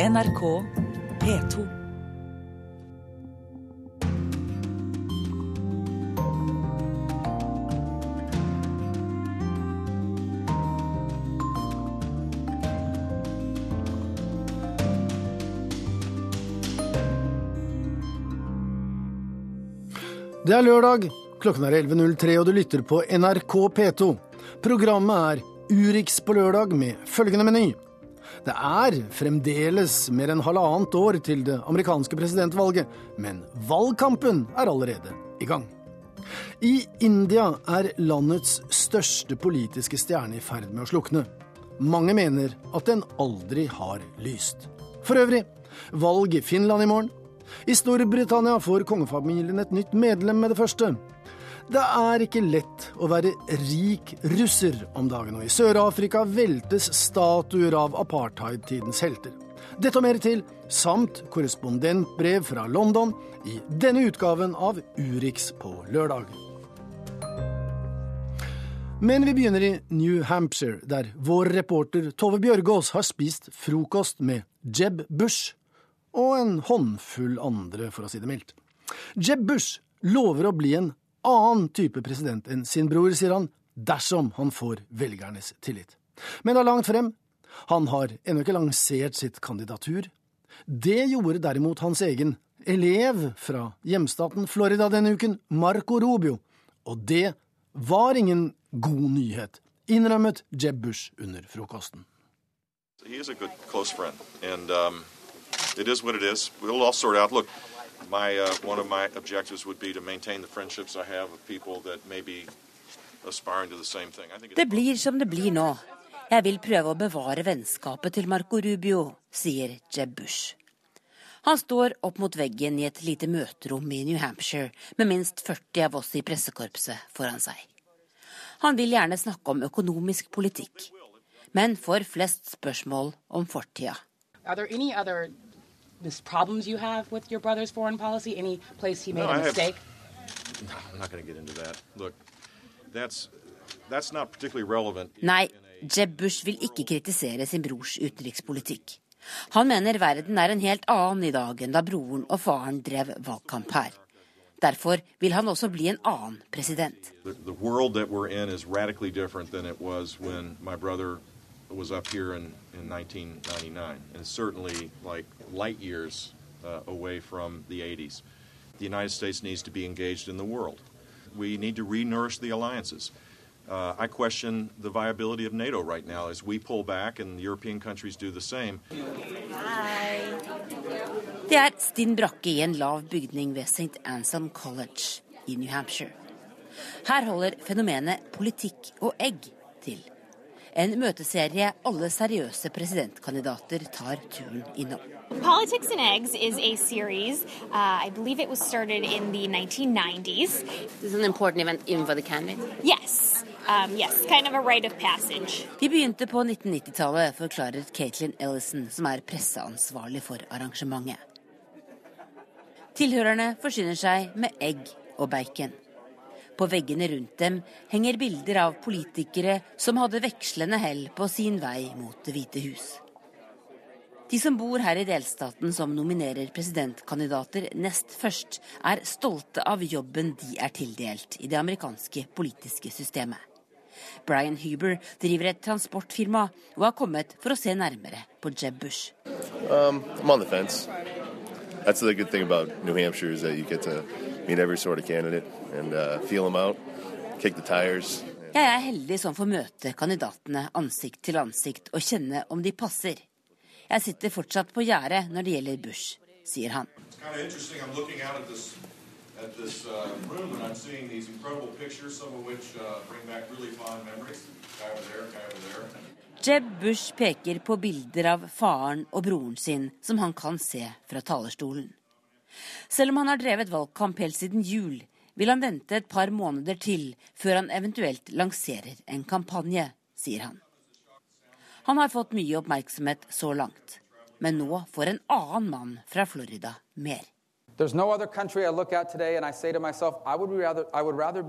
NRK P2. Det er lørdag, klokken er 11.03 og du lytter på NRK P2. Programmet er Urix på lørdag med følgende meny. Det er fremdeles mer enn halvannet år til det amerikanske presidentvalget, men valgkampen er allerede i gang. I India er landets største politiske stjerne i ferd med å slukne. Mange mener at den aldri har lyst. For øvrig, valg i Finland i morgen. I Storbritannia får kongefamilien et nytt medlem med det første. Det er ikke lett å være rik russer om dagen, og i Sør-Afrika veltes statuer av apartheidtidens helter. Dette og mer til, samt korrespondentbrev fra London, i denne utgaven av Urix på lørdag. Men vi begynner i New Hampshire, der vår reporter Tove Bjørgaas har spist frokost med Jeb Bush og en håndfull andre, for å si det mildt. Jeb Bush lover å bli en annen type president enn sin bror, sier han, dersom han får velgernes tillit. Men det er langt frem. Han har ennå ikke lansert sitt kandidatur. Det gjorde derimot hans egen elev fra hjemstaten Florida denne uken, Marco Rubio. Og det var ingen god nyhet, innrømmet Jeb Bush under frokosten. He is a good close friend, and um, it is what it is. We'll all sort my uh, one of my objectives would be to maintain the friendships I have with people that may be aspiring to the same thing. I think Det blir som det blir nå. Jeg vil prøve å bevare vennskapet til Marco Rubio, sier Jeb Bush. Han står opp mot veggen i et lite møterom i New Hampshire med minst 40 av oss i pressekorpset foran seg. Han vil gjerne snakke om økonomisk politikk, men får flest spørsmål om fortida. Problems you have with your brother's foreign policy? Any place he made No, a I have- No, I'm not going to get into that. Look, that's that's not particularly relevant. Nei, Jeb Bush vil ikke kritisere sin brors utenrikspolitikk. Han mener verden er en helt annen i dag enn da broren og faren drev valgkamp her. Derfor vil han også bli en annen president. The, the world that we're in is radically different than it was when my brother was up here in, in 1999, and certainly like light years uh, away from the 80s. The United States needs to be engaged in the world. We need to re-nourish the alliances. Uh, I question the viability of NATO right now as we pull back and European countries do the same. Det er stinn brakke i en lav bygning ved St. Anselm College i New Hampshire. Her holder fenomenet politikk og egg til. En møteserie alle seriøse presidentkandidater tar turen innom. Politics and Eggs is a series. Uh, I believe it was started in the 1990s. This is an important event even for the candidate. Yes, um, yes, kind of a rite of passage. De begynte på 1990-tallet, forklarer Caitlin Ellison, som er presseansvarlig for arrangementet. Tilhørerne forsyner seg med egg og bacon. På veggene rundt dem henger bilder av politikere som hadde vekslende hell på sin vei mot Det hvite hus. De som bor her i delstaten som nominerer presidentkandidater nest først, er stolte av jobben de er tildelt i det amerikanske politiske systemet. Brian Huber driver et transportfirma og har kommet for å se nærmere på Jeb Bush. Um, I'm on the fence. That's the good thing about New Hampshire is that you meet every sort of candidate and uh, feel them out, kick the tires. Jeg er heldig som får møte kandidatene ansikt til ansikt og kjenne om de passer. Jeg sitter fortsatt på gjerdet når det gjelder Bush, sier han. Jeb Bush peker på bilder av faren og broren sin som han kan se fra talerstolen. Selv om han har drevet valgkamp helt siden jul, vil han vente et par måneder til før han eventuelt lanserer en kampanje, sier han. Han har fått mye oppmerksomhet så langt, men nå får en annen mann fra Florida mer. No today to myself, rather, rather.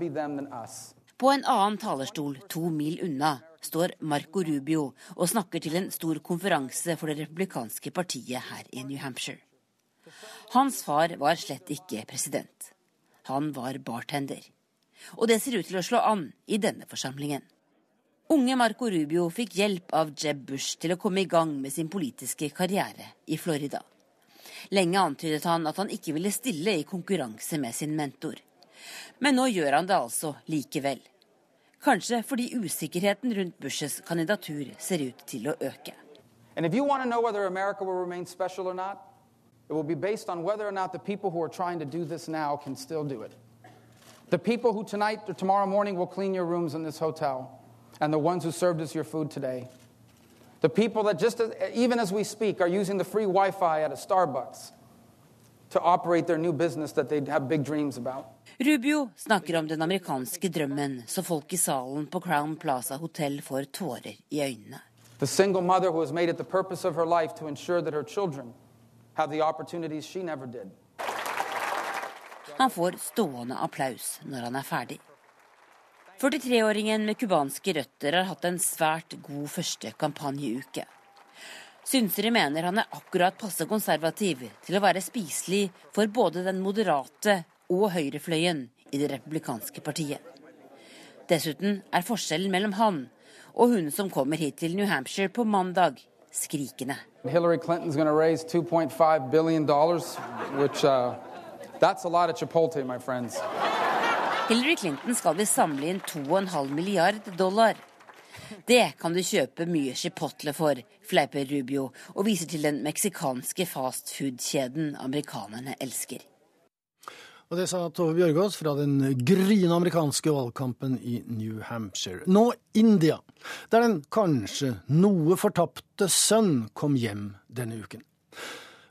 På en annen talerstol to mil unna står Marco Rubio og snakker til en stor konferanse for det republikanske partiet her i New Hampshire. Hans far var slett ikke president. Han var bartender. Og det ser ut til å slå an i denne forsamlingen. Unge Marco Rubio fikk hjelp av Jeb Bush til å komme i gang med sin politiske karriere i Florida. Lenge antydet han at han ikke ville stille i konkurranse med sin mentor. Men nå gjør han det altså likevel. Kanskje fordi usikkerheten rundt Bushes kandidatur ser ut til å øke. And if you want to know whether America will remain or not, it will be based on whether or not the people who are trying to do this now can still do it. The people who tonight or tomorrow morning will clean your rooms in this hotel, and the ones who served us your food today. The people that just as, even as we speak are using the free Wi-Fi at a Starbucks to operate their new business that they have big dreams about. Rubio snakker om den amerikanske drømmen, så folk i salen på Crown Plaza hotell får tårer i øynene. The single mother who has made it the purpose of her life to ensure that her children have the opportunities she never did. Han får stående applaus når han er ferdig. 43-åringen med cubanske røtter har hatt en svært god første kampanjeuke. Synsere mener han er akkurat passe konservativ til å være spiselig for både den moderate og høyrefløyen i det republikanske partiet. Dessuten er forskjellen mellom han og hun som kommer hit til New Hampshire på mandag, skrikende. Hillary Clinton's going to raise 2.5 billion dollars, which uh, that's a lot of Chipotle, my friends. Hillary Clinton skal visst samle inn 2,5 milliard dollar. Det kan du kjøpe mye chipotle for, fleiper Rubio og viser til den meksikanske fastfood-kjeden amerikanerne elsker. Og Det sa Tove Bjørgaas fra den gryende amerikanske valgkampen i New Hampshire. Nå India, der den kanskje noe fortapte sønn kom hjem denne uken.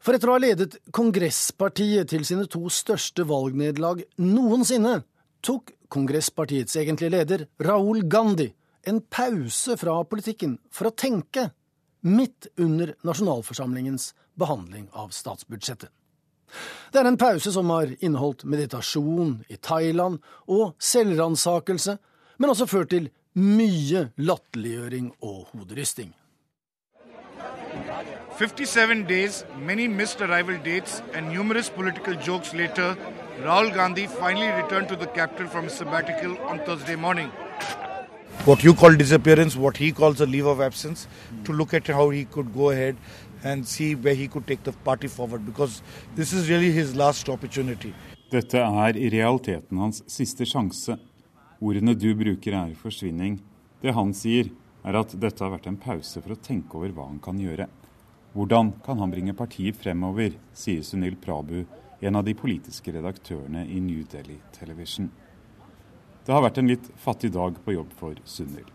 For etter å ha ledet kongresspartiet til sine to største valgnederlag noensinne, tok kongresspartiets egentlige leder, Raoul Gandhi, en pause fra politikken for å tenke, midt under nasjonalforsamlingens behandling av statsbudsjettet. Det er en pause som har inneholdt meditasjon i Thailand og selvransakelse, men også ført til mye latterliggjøring og hoderysting. 57 days, many missed arrival dates, and numerous political jokes later, Rahul Gandhi finally returned to the capital from his sabbatical on Thursday morning. What you call disappearance, what he calls a leave of absence, to look at how he could go ahead and see where he could take the party forward, because this is really his last opportunity. Dette er i realiteten hans siste sjanse. Ordene du bruker er forsvinning. Det han sier, er at dette har vært en pause for å tenke over hva han kan gjøre. Hvordan kan han bringe partiet fremover, sier Sunil Prabhu, en av de politiske redaktørene i New Delhi Television. Det har vært en litt fattig dag på jobb for Sunil.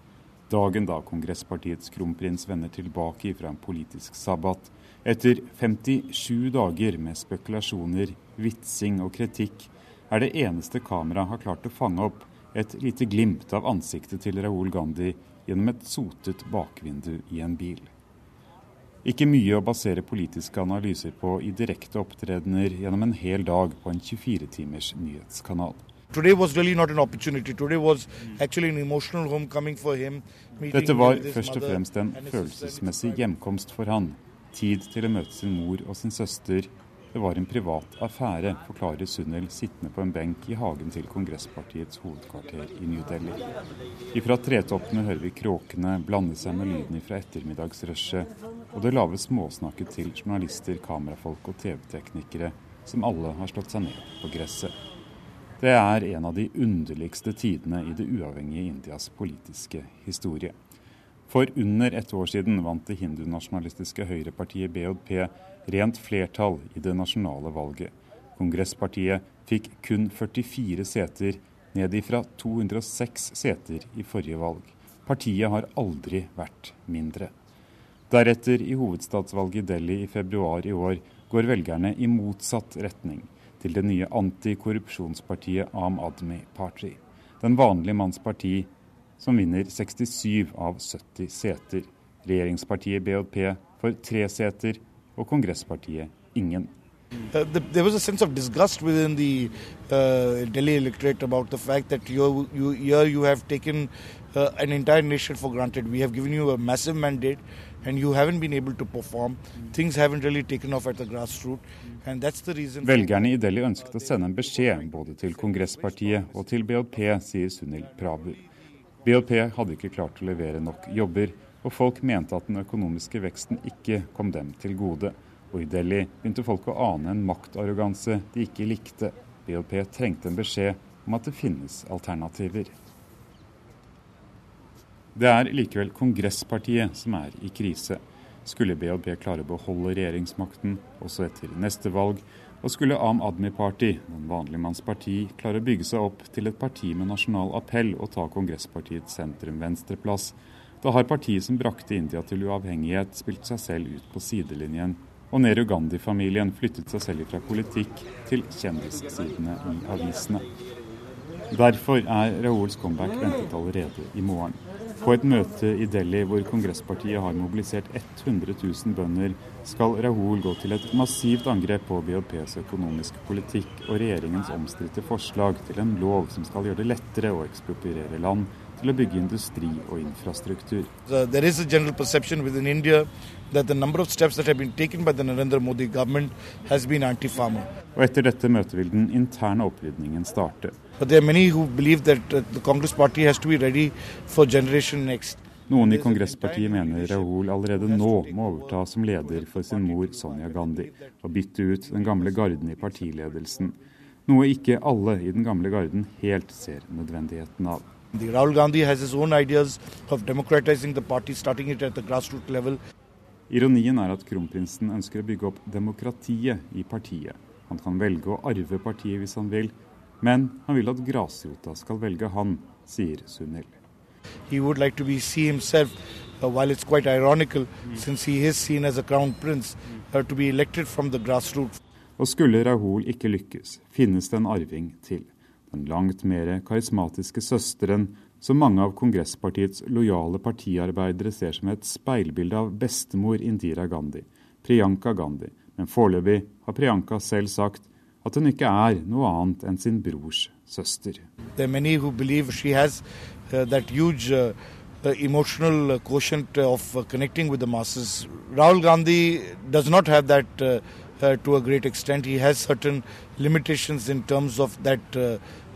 Dagen da kongresspartiets kronprins vender tilbake fra en politisk sabbat, etter 57 dager med spekulasjoner, vitsing og kritikk, er det eneste kameraet har klart å fange opp et lite glimt av ansiktet til Raoul Gandhi gjennom et sotet bakvindu i en bil. Ikke mye å basere politiske analyser på i direkte opptredener gjennom en hel dag på en 24-timers nyhetskanal. Really Dette var først og fremst en følelsesmessig hjemkomst for han. Tid til å møte sin mor og sin søster. Det var en privat affære, forklarer Sunnel sittende på en benk i hagen til kongresspartiets hovedkvarter i New Delhi. Ifra tretoppene hører vi kråkene blande seg med lyden fra ettermiddagsrushet, og det lave småsnakket til journalister, kamerafolk og TV-teknikere, som alle har slått seg ned på gresset. Det er en av de underligste tidene i det uavhengige Indias politiske historie. For under ett år siden vant det hindunasjonalistiske høyrepartiet BJP rent flertall i det nasjonale valget. Kongresspartiet fikk kun 44 seter, ned ifra 206 seter i forrige valg. Partiet har aldri vært mindre. Deretter, i hovedstadsvalget i Delhi i februar i år, går velgerne i motsatt retning til det nye antikorrupsjonspartiet Am Admi Party. Den vanlige manns parti som vinner 67 av 70 seter. Regjeringspartiet BJP får tre seter, og kongresspartiet ingen. Uh, the, there was a sense of disgust within uh, Delhi electorate about the fact that you, you, here you have taken uh, for granted. We have given you a massive mandate and you haven't been able to perform. Things haven't really taken off at the grassroots. Velgerne i Delhi ønsket å sende en beskjed både til Kongresspartiet og til BLP, sier Sunil Prabhu. BLP hadde ikke klart å levere nok jobber, og folk mente at den økonomiske veksten ikke kom dem til gode. Og i Delhi begynte folk å ane en maktarroganse de ikke likte. BLP trengte en beskjed om at det finnes alternativer. Det er likevel Kongresspartiet som er i krise. Skulle BLP klare å beholde regjeringsmakten også etter neste valg, og skulle Am Admi Party, den vanlige manns parti, klare å bygge seg opp til et parti med nasjonal appell og ta Kongresspartiets sentrum-venstreplass, da har partiet som brakte India til uavhengighet, spilt seg selv ut på sidelinjen. Og Nehru Gandhi-familien flyttet seg selv fra politikk til kjendissidene i avisene. Derfor er Raouls comeback ventet allerede i morgen. På et møte i Delhi hvor Kongresspartiet har mobilisert 100 000 bønder, skal Rahul gå til et massivt angrep på BHPs økonomiske politikk og regjeringens omstridte forslag til en lov som skal gjøre det lettere å ekspropriere land til å bygge industri og infrastruktur. There is a general perception within India that the number of steps that have been taken by the Narendra Modi government has been anti-farmer. Og etter dette møtet vil den interne opprydningen starte. But there are many who believe that uh, the Congress party has to be ready for generation next. Noen i Kongresspartiet mener Rahul allerede nå må overta som leder for sin mor Sonia Gandhi, og bytte ut den gamle garden i partiledelsen. Noe ikke alle i den gamle garden helt ser nødvendigheten av. Rahul Gandhi has his own ideas of democratizing the party, starting it at the grassroots level. Ironien er at kronprinsen ønsker å bygge opp demokratiet i partiet. Han kan velge å arve partiet hvis han vil, men han vil at grasrota skal velge han, sier Sunil. He would like to be see himself, uh, while it's quite ironical, mm. since he is seen as a crown prince, uh, to be elected from the grassroots. Og skulle Rahul ikke lykkes, finnes det en arving til den langt mer karismatiske søsteren som mange av Kongresspartiets lojale partiarbeidere ser som et speilbilde av bestemor Indira Gandhi, Priyanka Gandhi. Men foreløpig har Priyanka selv sagt at hun ikke er noe annet enn sin brors søster. Emotional quotient of uh, connecting with the masses. Rahul Gandhi does not have that uh, uh, to a great extent. He has certain limitations in terms of that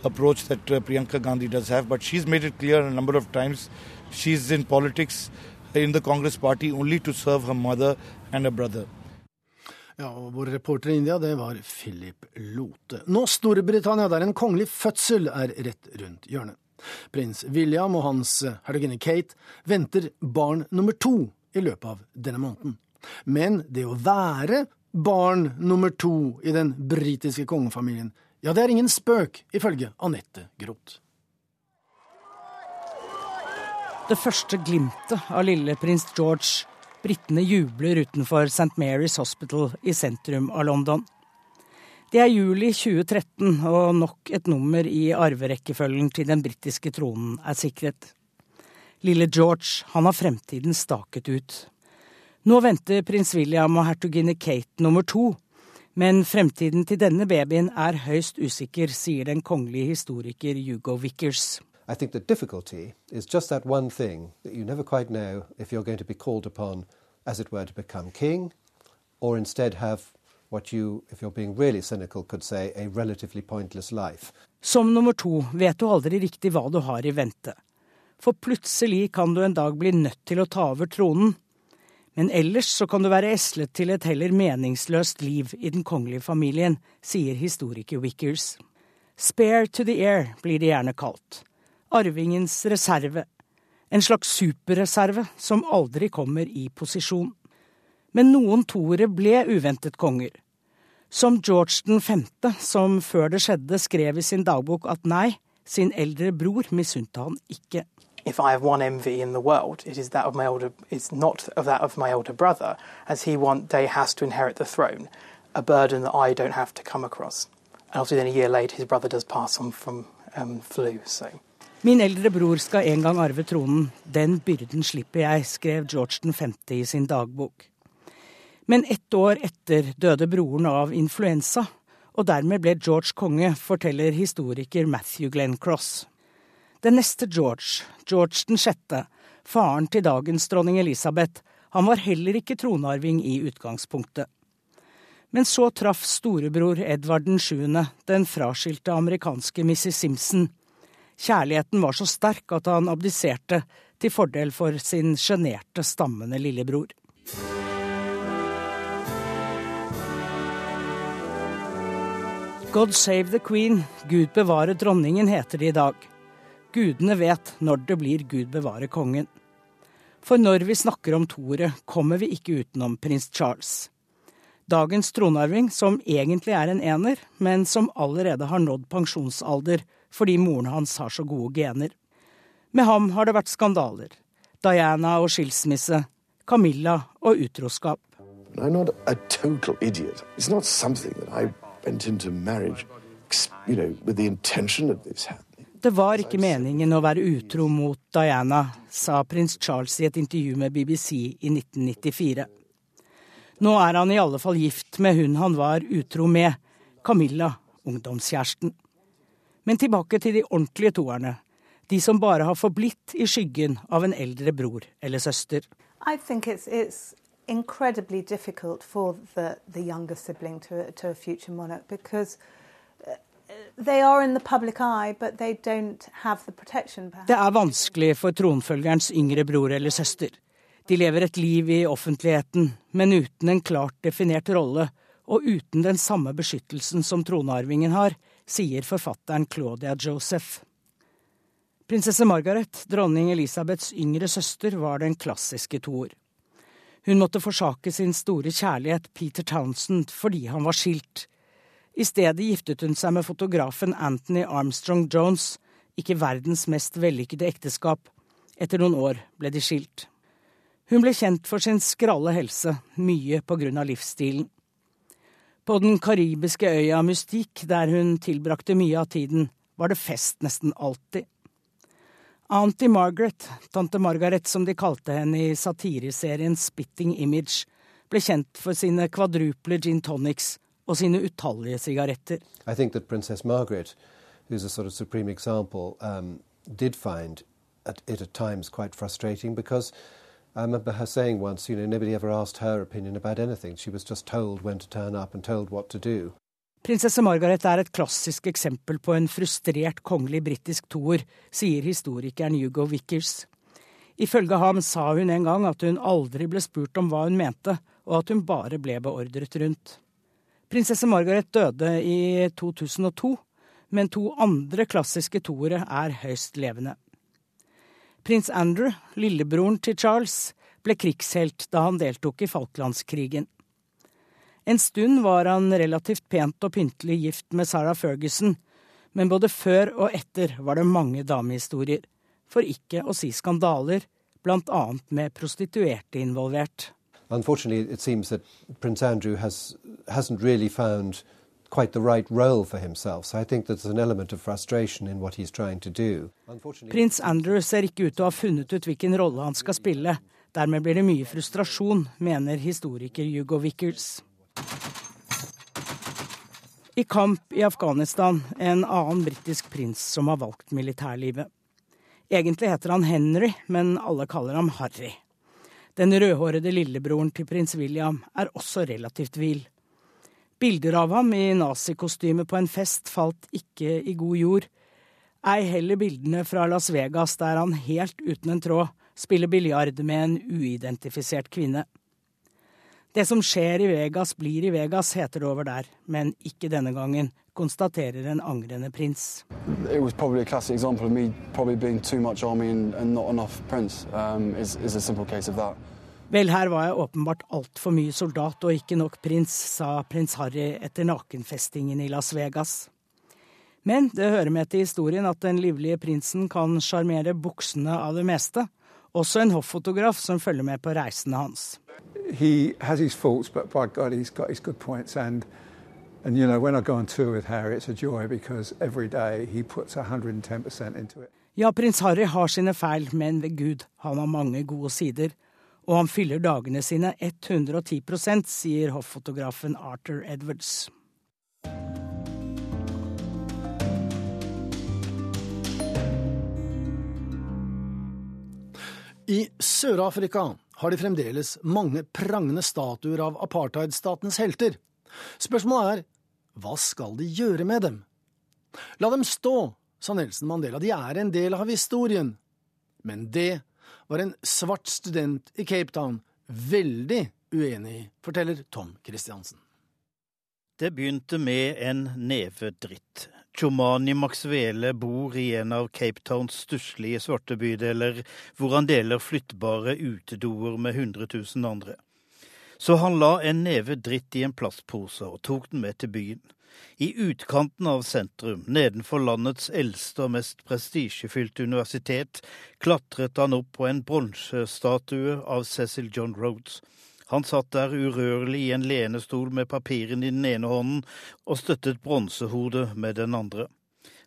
approach that Priyanka Gandhi does have, but she's made it clear a number of times she's in politics in the Congress party only to serve her mother and her brother. Ja, og Vår reporter i India det var Philip Lote. Nå Storbritannia, der en kongelig fødsel er rett rundt hjørnet. Prins William og hans hertuginne Kate venter barn nummer to i løpet av denne måneden. Men det å være barn nummer to i den britiske kongefamilien. Ja, det er ingen spøk, ifølge Anette Groth. Det første glimtet av lille prins George. Britene jubler utenfor St. Mary's Hospital i sentrum av London. Det er juli 2013, og nok et nummer i arverekkefølgen til den britiske tronen er sikret. Lille George, han har fremtiden staket ut. Nå venter prins William og hertuginne Kate nummer to. Men fremtiden til denne babyen er høyst usikker, sier den kongelige historiker Hugo Vickers. I think the difficulty is just that one thing that you never quite know if you're going to be called upon, as it were, to become king, or instead have what you, if you're being really cynical, could say a relatively pointless life. Som nummer to vet du aldri riktig hva du har i vente. For plutselig kan du en dag bli nødt til å ta over tronen, men ellers så kan du være eslet til et heller meningsløst liv i den kongelige familien, sier historiker Wickers. Spare to the air blir det gjerne kalt. Arvingens reserve. En slags superreserve som aldri kommer i posisjon. Men noen toere ble uventet konger. Som George den femte, som før det skjedde skrev i sin dagbok at nei, sin eldre bror misunte han ikke. if I have one envy in the world, it is that of my older, it's not of that of my older brother, as he one day has to inherit the throne, a burden that I don't have to come across. And obviously, then a year later, his brother does pass on from um, flu. So. Min eldre bror skal en gang arve tronen, den byrden slipper jeg, skrev George 5. i sin dagbok. Men ett år etter døde broren av influensa, og dermed ble George konge, forteller historiker Matthew Glenn Cross. Den neste George, George den sjette, faren til dagens dronning Elisabeth, han var heller ikke tronarving i utgangspunktet. Men så traff storebror Edvard den sjuende den fraskilte amerikanske Mrs. Simpson. Kjærligheten var så sterk at han abdiserte til fordel for sin sjenerte, stammende lillebror. God save the queen, Gud bevare dronningen, heter det i dag. Gudene vet når det blir Gud bevare kongen. For når vi snakker om toere, kommer vi ikke utenom prins Charles. Dagens tronarving, som egentlig er en ener, men som allerede har nådd pensjonsalder fordi moren hans har så gode gener. Med ham har det vært skandaler. Diana og skilsmisse, Camilla og utroskap. I'm not a total idiot. It's not something that I went into marriage, you know, with the intention of this happening. Det var ikke meningen å være utro mot Diana, sa prins Charles i et intervju med BBC i 1994. Nå er han i alle fall gift med hun han var utro med, Camilla, ungdomskjæresten. Men tilbake til de ordentlige toerne, de som bare har forblitt i skyggen av en eldre bror eller søster. I think it's, it's incredibly difficult for the, the younger sibling to, to a future monarch because det er vanskelig for tronfølgerens yngre bror eller søster. De lever et liv i offentligheten, men uten en klart definert rolle, og uten den samme beskyttelsen som tronarvingen har, sier forfatteren Claudia Joseph. Prinsesse Margaret, dronning Elisabeths yngre søster, var den klassiske toer. Hun måtte forsake sin store kjærlighet Peter Townsend fordi han var skilt, i stedet giftet hun seg med fotografen Anthony Armstrong Jones, ikke verdens mest vellykkede ekteskap. Etter noen år ble de skilt. Hun ble kjent for sin skralle helse, mye på grunn av livsstilen. På den karibiske øya Mystique, der hun tilbrakte mye av tiden, var det fest nesten alltid. Auntie Margaret, tante Margaret som de kalte henne i satireserien Spitting Image, ble kjent for sine kvadruple gin tonics og sine utallige sigaretter. I think that Princess Margaret, who's a sort of supreme example, um, did find at, at times quite frustrating I remember her saying once, you know, nobody ever asked her opinion about anything. She was just told when to turn up and told what to do. Prinsesse Margaret er et klassisk eksempel på en frustrert kongelig britisk toer, sier historikeren Hugo Vickers. Ifølge ham sa hun en gang at hun aldri ble spurt om hva hun mente, og at hun bare ble beordret rundt. Prinsesse Margaret døde i 2002, men to andre klassiske toere er høyst levende. Prins Andrew, lillebroren til Charles, ble krigshelt da han deltok i Falklandskrigen. En stund var han relativt pent og pyntelig gift med Sarah Ferguson, men både før og etter var det mange damehistorier, for ikke å si skandaler, blant annet med prostituerte involvert. Unfortunately, it seems that Prince Andrew has, hasn't really So. Prins Andrew ser ikke ut til å ha funnet ut hvilken rolle han skal spille. Dermed blir det mye frustrasjon, mener historiker Hugo Vickers. I kamp i Afghanistan, en annen britisk prins som har valgt militærlivet. Egentlig heter han Henry, men alle kaller ham Harry. Den rødhårede lillebroren til prins William er også relativt vill. Bilder av ham i nazikostyme på en fest falt ikke i god jord. Ei heller bildene fra Las Vegas der han helt uten en tråd spiller biljard med en uidentifisert kvinne. Det som skjer i Vegas, blir i Vegas, heter det over der, men ikke denne gangen, konstaterer en angrende prins. Um, is, is Vel, her var jeg åpenbart altfor mye soldat og ikke nok prins, sa prins Harry etter nakenfestingen i Las Vegas. Men det hører med til historien at den livlige prinsen kan sjarmere buksene av det meste. Også en hoffotograf som følger med på reisene hans. He has his faults, but by God, he's got his good points. And and you know, when I go on tour with Harry, it's a joy because every day he puts 110% into it. Ja, prins Harry har sine feil, men ved Gud, han har mange gode sider. Og han fyller dagene sine 110% sier hoffotografen Arthur Edwards. I Sør-Afrika har de fremdeles mange prangende statuer av apartheidstatens helter. Spørsmålet er hva skal de gjøre med dem? La dem stå, sa Nelson Mandela, de er en del av historien. Men det var en svart student i Cape Town veldig uenig i, forteller Tom Christiansen. Det begynte med en neve dritt. Chomani Maxwele bor i en av Cape Towns stusslige svarte bydeler, hvor han deler flyttbare utedoer med 100 000 andre. Så han la en neve dritt i en plastpose og tok den med til byen. I utkanten av sentrum, nedenfor landets eldste og mest prestisjefylte universitet, klatret han opp på en bronsestatue av Cecil John Rhodes. Han satt der urørlig i en lenestol med papirene i den ene hånden og støttet bronsehodet med den andre.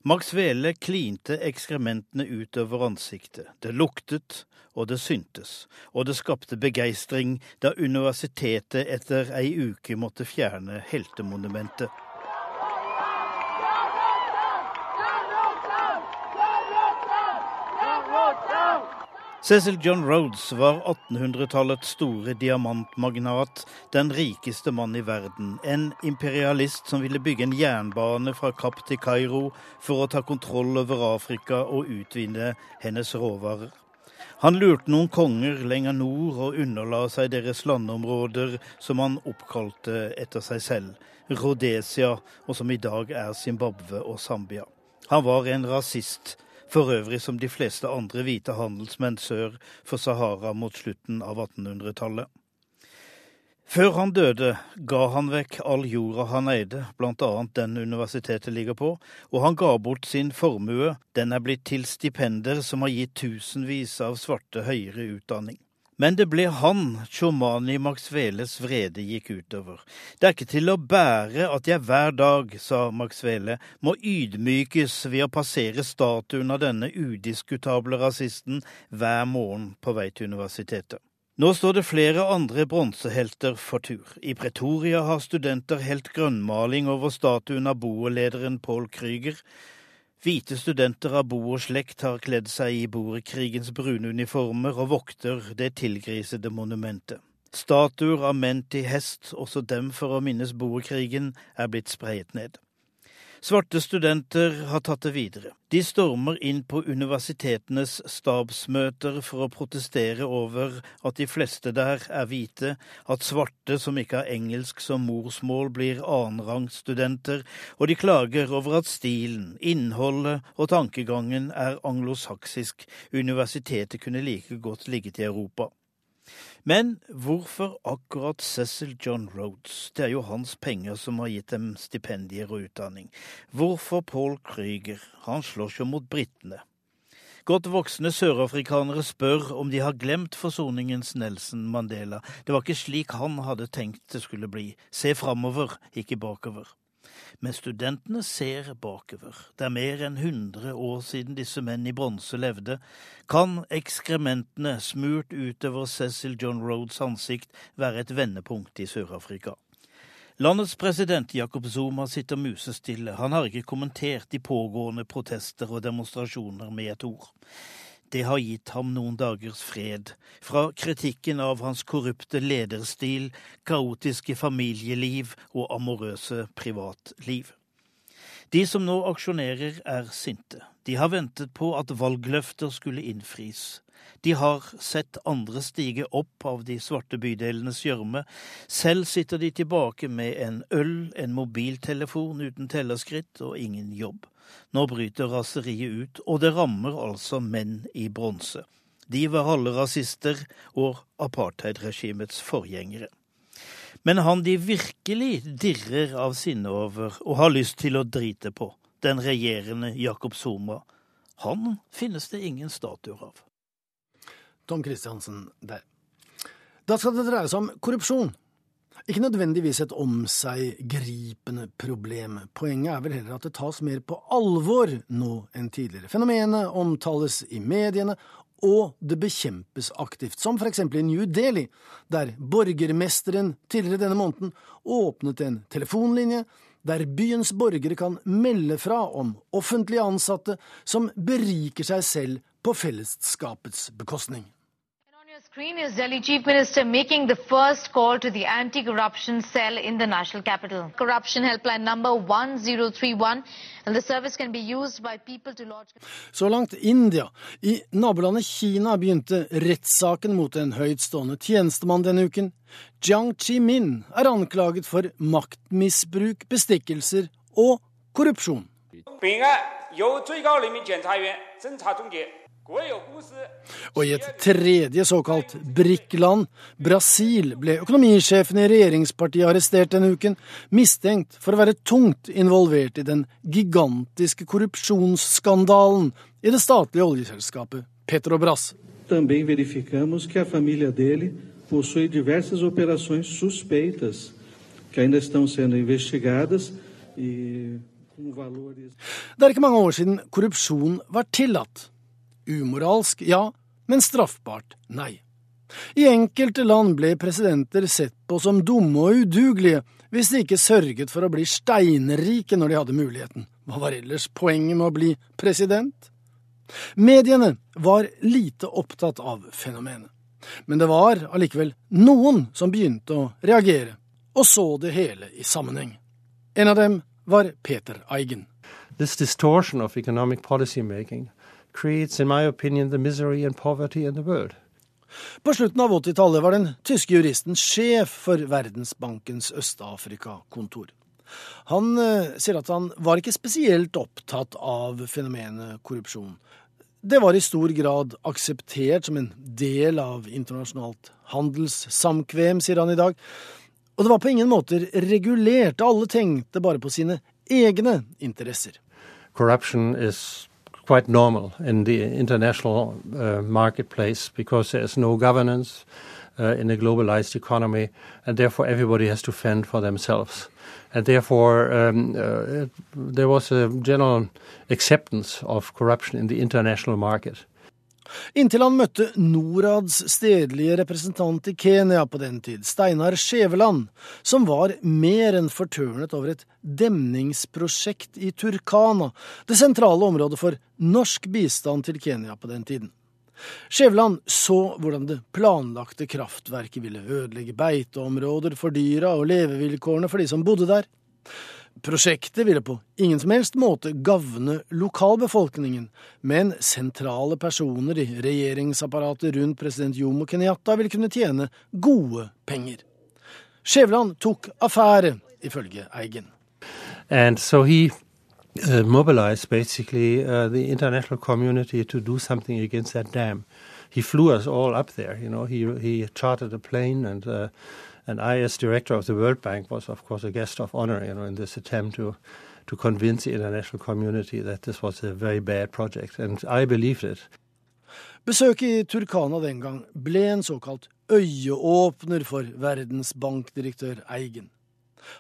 Max Vele klinte ekskrementene utover ansiktet. Det luktet, og det syntes, og det skapte begeistring da universitetet etter ei uke måtte fjerne heltemonumentet. Cecil John Rhodes var 1800-tallets store diamantmagnat, den rikeste mann i verden. En imperialist som ville bygge en jernbane fra Kapp til Kairo for å ta kontroll over Afrika og utvinne hennes råvarer. Han lurte noen konger lenger nord og underla seg deres landområder, som han oppkalte etter seg selv, Rhodesia, og som i dag er Zimbabwe og Zambia. Han var en rasist for øvrig som de fleste andre hvite handelsmenn sør for Sahara mot slutten av 1800-tallet. Før han døde, ga han vekk all jorda han eide, bl.a. den universitetet ligger på, og han ga bort sin formue, den er blitt til stipender som har gitt tusenvis av svarte høyere utdanning. Men det ble han Chomani Maxveles vrede gikk utover. Det er ikke til å bære at jeg hver dag, sa Maxvele, må ydmykes ved å passere statuen av denne udiskutable rasisten hver morgen på vei til universitetet. Nå står det flere andre bronsehelter for tur. I Pretoria har studenter helt grønnmaling over statuen av boerlederen Paul Krüger. Hvite studenter av bo og slekt har kledd seg i boerkrigens brune uniformer og vokter det tilgrisede monumentet. Statuer av menn til hest, også dem for å minnes boerkrigen, er blitt sprayet ned. Svarte studenter har tatt det videre. De stormer inn på universitetenes stabsmøter for å protestere over at de fleste der er hvite, at svarte som ikke har engelsk som morsmål, blir annenrangsstudenter, og de klager over at stilen, innholdet og tankegangen er anglosaksisk. Universitetet kunne like godt ligget i Europa. Men hvorfor akkurat Cecil John Rhodes? Det er jo hans penger som har gitt dem stipendier og utdanning. Hvorfor Paul Krüger? Han slåss jo mot britene. Godt voksne sørafrikanere spør om de har glemt forsoningens Nelson Mandela. Det var ikke slik han hadde tenkt det skulle bli. Se framover, ikke bakover. Men studentene ser bakover. Det er mer enn 100 år siden disse menn i bronse levde. Kan ekskrementene smurt utover Cecil John Rhodes ansikt være et vendepunkt i Sør-Afrika? Landets president Jacob Zuma sitter musestille. Han har ikke kommentert de pågående protester og demonstrasjoner med et ord. Det har gitt ham noen dagers fred, fra kritikken av hans korrupte lederstil, kaotiske familieliv og amorøse privatliv. De som nå aksjonerer, er sinte. De har ventet på at valgløfter skulle innfris. De har sett andre stige opp av de svarte bydelenes gjørme. Selv sitter de tilbake med en øl, en mobiltelefon uten tellerskritt og ingen jobb. Nå bryter raseriet ut, og det rammer altså menn i bronse. De var alle rasister og apartheidregimets forgjengere. Men han de virkelig dirrer av sinne over og har lyst til å drite på, den regjerende Jakob Zuma, han finnes det ingen statuer av. Tom Christiansen der. Da skal det dreie seg om korrupsjon. Ikke nødvendigvis et om seg gripende problem. Poenget er vel heller at det tas mer på alvor nå enn tidligere. Fenomenet omtales i mediene, og det bekjempes aktivt, som eksempel i New Delhi, der borgermesteren tidligere denne måneden åpnet en telefonlinje der byens borgere kan melde fra om offentlige ansatte som beriker seg selv på fellesskapets bekostning Screen is Delhi Chief Minister making the first call to the anti-corruption cell in the national capital. Corruption helpline number 1031 and the service can be used by people to lodge... Så langt India. I nabolandet Kina begynte rettssaken mot en høytstående tjenestemann denne uken. Jiang Chi-min er anklaget for maktmisbruk, bestikkelser og korrupsjon. 本案由最高人民检察院侦查终结。 Og i et tredje såkalt BRIC-land, Brasil, ble økonomisjefen i regjeringspartiet arrestert denne uken, mistenkt for å være tungt involvert i den gigantiske korrupsjonsskandalen i det statlige oljeselskapet Petrobras. Também verificamos que a família dele possui diversas operações suspeitas que ainda estão sendo investigadas e com valores Det er ikke mange år siden korrupsjon var tillatt. Umoralsk, ja, men straffbart, nei. I enkelte land ble presidenter sett på som dumme og udugelige hvis de ikke sørget for å bli steinrike når de hadde muligheten. Hva var ellers poenget med å bli president? Mediene var lite opptatt av fenomenet, men det var allikevel noen som begynte å reagere, og så det hele i sammenheng. En av dem var Peter Eigen. This distortion of economic policy making creates, in my opinion, the misery and poverty in the world. På slutten av 80-tallet var den tyske juristen sjef for Verdensbankens Øst-Afrika-kontor. Han eh, sier at han var ikke spesielt opptatt av fenomenet korrupsjon. Det var i stor grad akseptert som en del av internasjonalt handelssamkvem, sier han i dag. Og det var på ingen måter regulert, alle tenkte bare på sine egne interesser. Corruption is quite normal in the international uh, marketplace because there's no governance uh, in a globalized economy, and therefore everybody has to fend for themselves. And therefore, um, uh, there was a general acceptance of corruption in the international market. Inntil han møtte Norads stedlige representant i Kenya på den tid, Steinar Skjæveland, som var mer enn fortørnet over et demningsprosjekt i Turkana, det sentrale området for norsk bistand til Kenya på den tiden. Skjæveland så hvordan det planlagte kraftverket ville ødelegge beiteområder for dyra og levevilkårene for de som bodde der. Prosjektet ville på ingen som helst måte gagne lokalbefolkningen, men sentrale personer i regjeringsapparatet rundt president Jomo Kenyatta ville kunne tjene gode penger. Skjæveland tok affære, ifølge Eigen. And so he uh, mobilized basically uh, the international community to do something against that dam. He flew us all up there, you know. He he chartered a plane, and uh, and I, as director of the World Bank, was of course a guest of honor, you know, in this attempt to to convince the international community that this was a very bad project, and I believed it. Besøket i Turkana den gang ble en såkalt øyeåpner for verdensbankdirektør Eigen.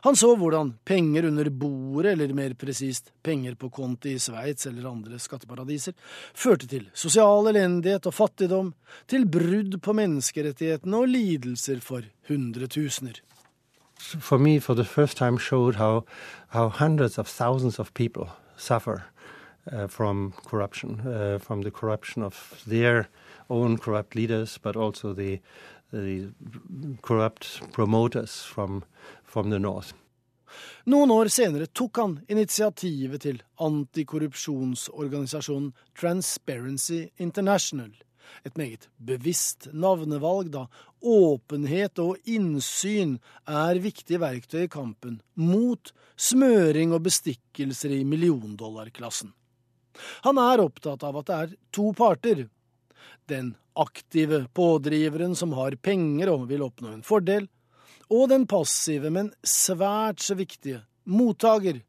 Han så hvordan penger under bordet, eller mer presist penger på konti i Sveits eller andre skatteparadiser, førte til sosial elendighet og fattigdom, til brudd på menneskerettighetene og lidelser for hundretusener. For me, for the first time, showed how how hundreds of thousands of people suffer from corruption, uh, from the corruption of their own corrupt leaders, but also the the corrupt promoters from from the north. Noen år senere tok han initiativet til antikorrupsjonsorganisasjonen Transparency International. Et meget bevisst navnevalg, da åpenhet og innsyn er viktige verktøy i kampen mot smøring og bestikkelser i milliondollarklassen. Han er opptatt av at det er to parter. Den aktive pådriveren som har penger og vil oppnå en fordel, og den passive, men svært så viktige mottaker,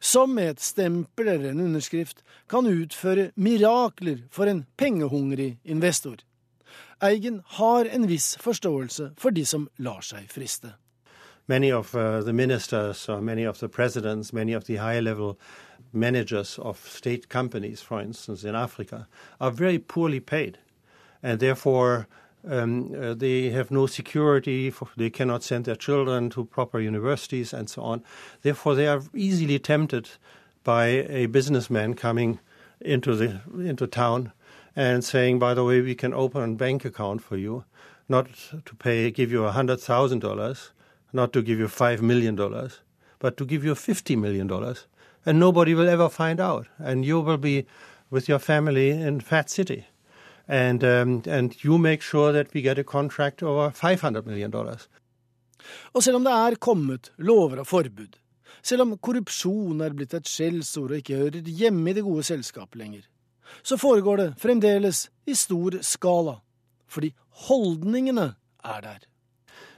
som med et stempel eller en underskrift kan utføre mirakler for en pengehungrig investor. Eigen har en viss forståelse for de som lar seg friste. Many of uh, the ministers, or many of the presidents, many of the high level managers of state companies, for instance, in Africa, are very poorly paid. And therefore, um, uh, they have no security, for, they cannot send their children to proper universities and so on. Therefore, they are easily tempted by a businessman coming into, the, into town and saying, by the way, we can open a bank account for you. not to pay, give you $100,000, not to give you $5 million, but to give you $50 million. And nobody will ever find out. And you will be with your family in Fat City. And, um, and you make sure that we get a contract over $500 million. Og selv om det er kommet lover og forbud, selv om korrupsjon er blitt et skjellsord og ikke hører hjemme i det gode selskapet lenger, så foregår det fremdeles i stor skala, fordi holdningene er der.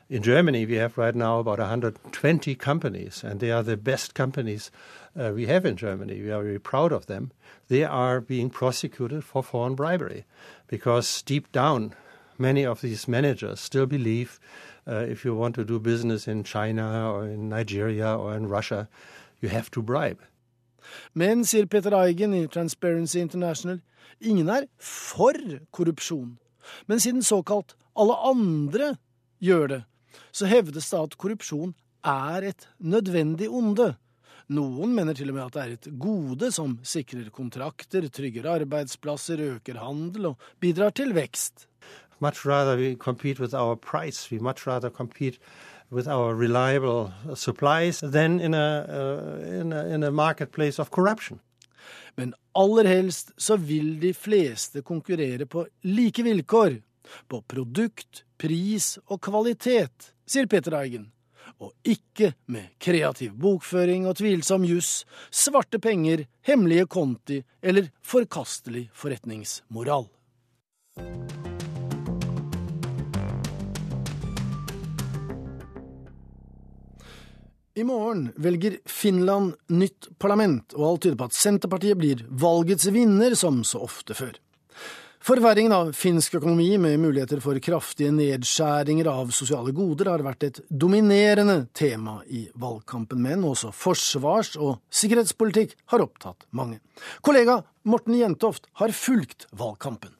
In Germany, we have right now about 120 companies, and they are the best companies uh, we have in Germany. We are very proud of them. They are being prosecuted for foreign bribery because deep down, many of these managers still believe uh, if you want to do business in China or in Nigeria or in Russia, you have to bribe. Men, sier Peter Eigen i Transparency International, ingen er for korrupsjon. Men siden såkalt alle andre gjør det, så hevdes det at korrupsjon er et nødvendig onde. Noen mener til og med at det er et gode som sikrer kontrakter, trygger arbeidsplasser, øker handel og bidrar til vekst. Much rather we compete with our price. We much rather compete with our reliable supplies than in a, uh, in a, in a marketplace of corruption. Men aller helst så vil de fleste konkurrere på like vilkår. På produkt, pris og kvalitet, sier Peter Eigen. Og ikke med kreativ bokføring og tvilsom juss, svarte penger, hemmelige konti eller forkastelig forretningsmoral. I morgen velger Finland nytt parlament, og alt tyder på at Senterpartiet blir valgets vinner, som så ofte før. Forverringen av finsk økonomi med muligheter for kraftige nedskjæringer av sosiale goder har vært et dominerende tema i valgkampen, men også forsvars- og sikkerhetspolitikk har opptatt mange. Kollega Morten Jentoft har fulgt valgkampen.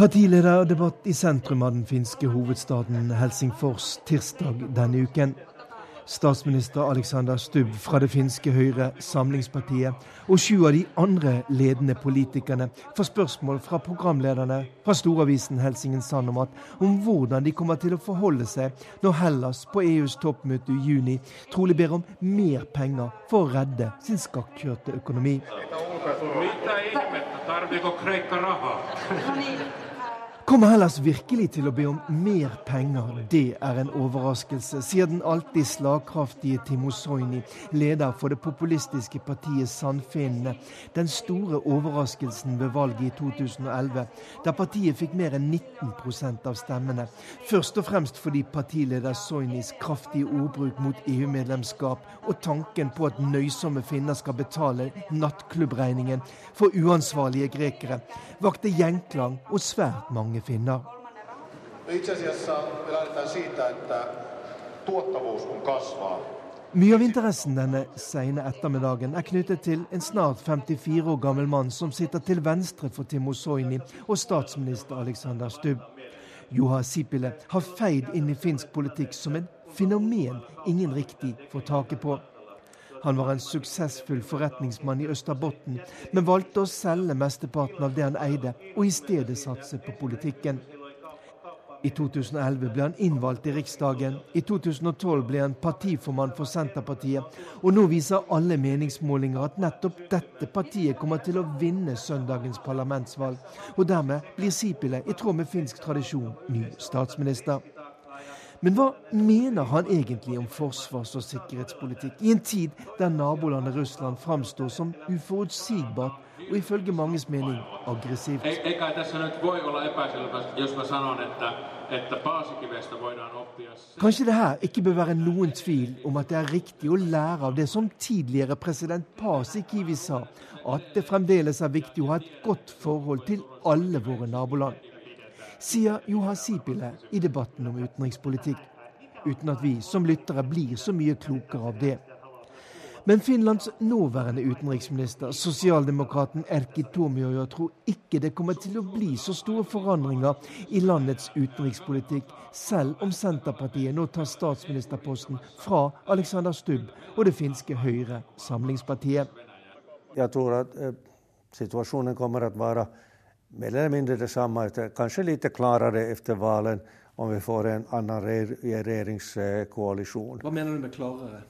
Partilederdebatt i sentrum av den finske hovedstaden Helsingfors tirsdag denne uken. Statsminister Alexander Stubb fra det finske Høyre Samlingspartiet og sju av de andre ledende politikerne får spørsmål fra programlederne fra storavisen Helsingen Sand om, om hvordan de kommer til å forholde seg når Hellas på EUs toppmøte i juni trolig ber om mer penger for å redde sin skakkjørte økonomi. Kommer Hellas virkelig til å be om mer penger? Det er en overraskelse, sier den alltid slagkraftige Timo Soini, leder for det populistiske partiet Sandfinnene. Den store overraskelsen ved valget i 2011, da partiet fikk mer enn 19% av stemmene. Først og fremst fordi partileder Soinis kraftige ordbruk mot EU-medlemskap og tanken på at nøysomme finner skal betale nattklubbregningen for uansvarlige grekere, vakte gjenklang og svært mange mange finner. Mye av interessen denne sene ettermiddagen er knyttet til en snart 54 år gammel mann som sitter til venstre for Timo Soini og statsminister Alexander Stubb. Juha Sipilä har feid inn i finsk politikk som en fenomen ingen riktig får taket på. Han var en suksessfull forretningsmann i Østerbotten, men valgte å selge mesteparten av det han eide, og i stedet satse på politikken. I 2011 ble han innvalgt i Riksdagen. I 2012 ble han partiformann for Senterpartiet. Og nå viser alle meningsmålinger at nettopp dette partiet kommer til å vinne søndagens parlamentsvalg. Og dermed blir Sipile, i tråd med finsk tradisjon, ny statsminister. Men hva mener han egentlig om forsvars- og sikkerhetspolitikk i en tid der nabolandet Russland framstår som uforutsigbart og ifølge manges mening aggressivt? Kanskje det her ikke bør være noen tvil om at det er riktig å lære av det som tidligere president Pasikivi sa, at det fremdeles er viktig å ha et godt forhold til alle våre naboland sier Johan Sipile i debatten om utenrikspolitikk, uten at vi som lyttere blir så mye klokere av det. Men Finlands nåværende utenriksminister, sosialdemokraten Erkki Tuomioja, tror ikke det kommer til å bli så store forandringer i landets utenrikspolitikk, selv om Senterpartiet nå tar statsministerposten fra Alexander Stubb og det finske Høyre, Samlingspartiet. Jeg tror at eh, situasjonen kommer å vara mer eller mindre detsamma, kanske lite klarare efter valen om vi får en annan regeringskoalition. Hva mener du med klarere?